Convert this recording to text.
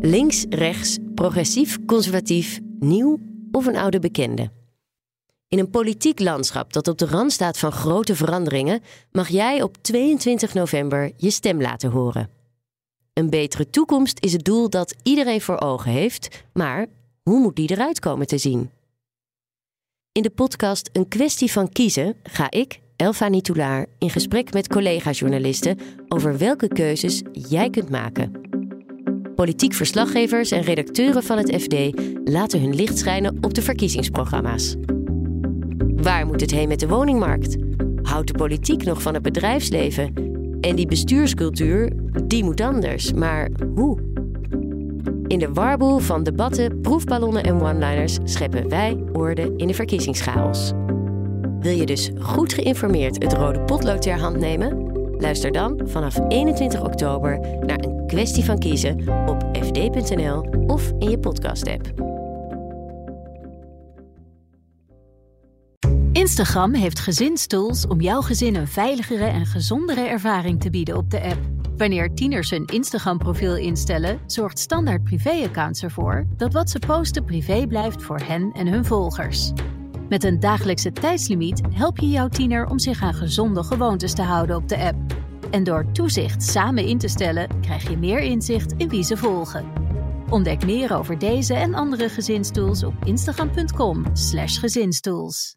Links, rechts, progressief, conservatief, nieuw of een oude bekende. In een politiek landschap dat op de rand staat van grote veranderingen, mag jij op 22 november je stem laten horen. Een betere toekomst is het doel dat iedereen voor ogen heeft, maar hoe moet die eruit komen te zien? In de podcast Een kwestie van kiezen ga ik, Elfa Nitoulaar, in gesprek met collega-journalisten over welke keuzes jij kunt maken. Politiek verslaggevers en redacteuren van het FD laten hun licht schijnen op de verkiezingsprogramma's. Waar moet het heen met de woningmarkt? Houdt de politiek nog van het bedrijfsleven? En die bestuurscultuur, die moet anders. Maar hoe? In de warboel van debatten, proefballonnen en one-liners scheppen wij orde in de verkiezingschaos. Wil je dus goed geïnformeerd het rode potlood ter hand nemen? Luister dan vanaf 21 oktober naar een kwestie van kiezen op fd.nl of in je podcast-app. Instagram heeft gezinstools om jouw gezin een veiligere en gezondere ervaring te bieden op de app. Wanneer tieners hun Instagram-profiel instellen, zorgt standaard privé-accounts ervoor dat wat ze posten privé blijft voor hen en hun volgers. Met een dagelijkse tijdslimiet help je jouw tiener om zich aan gezonde gewoontes te houden op de app. En door toezicht samen in te stellen, krijg je meer inzicht in wie ze volgen. Ontdek meer over deze en andere gezinstools op instagram.com/gezinstools.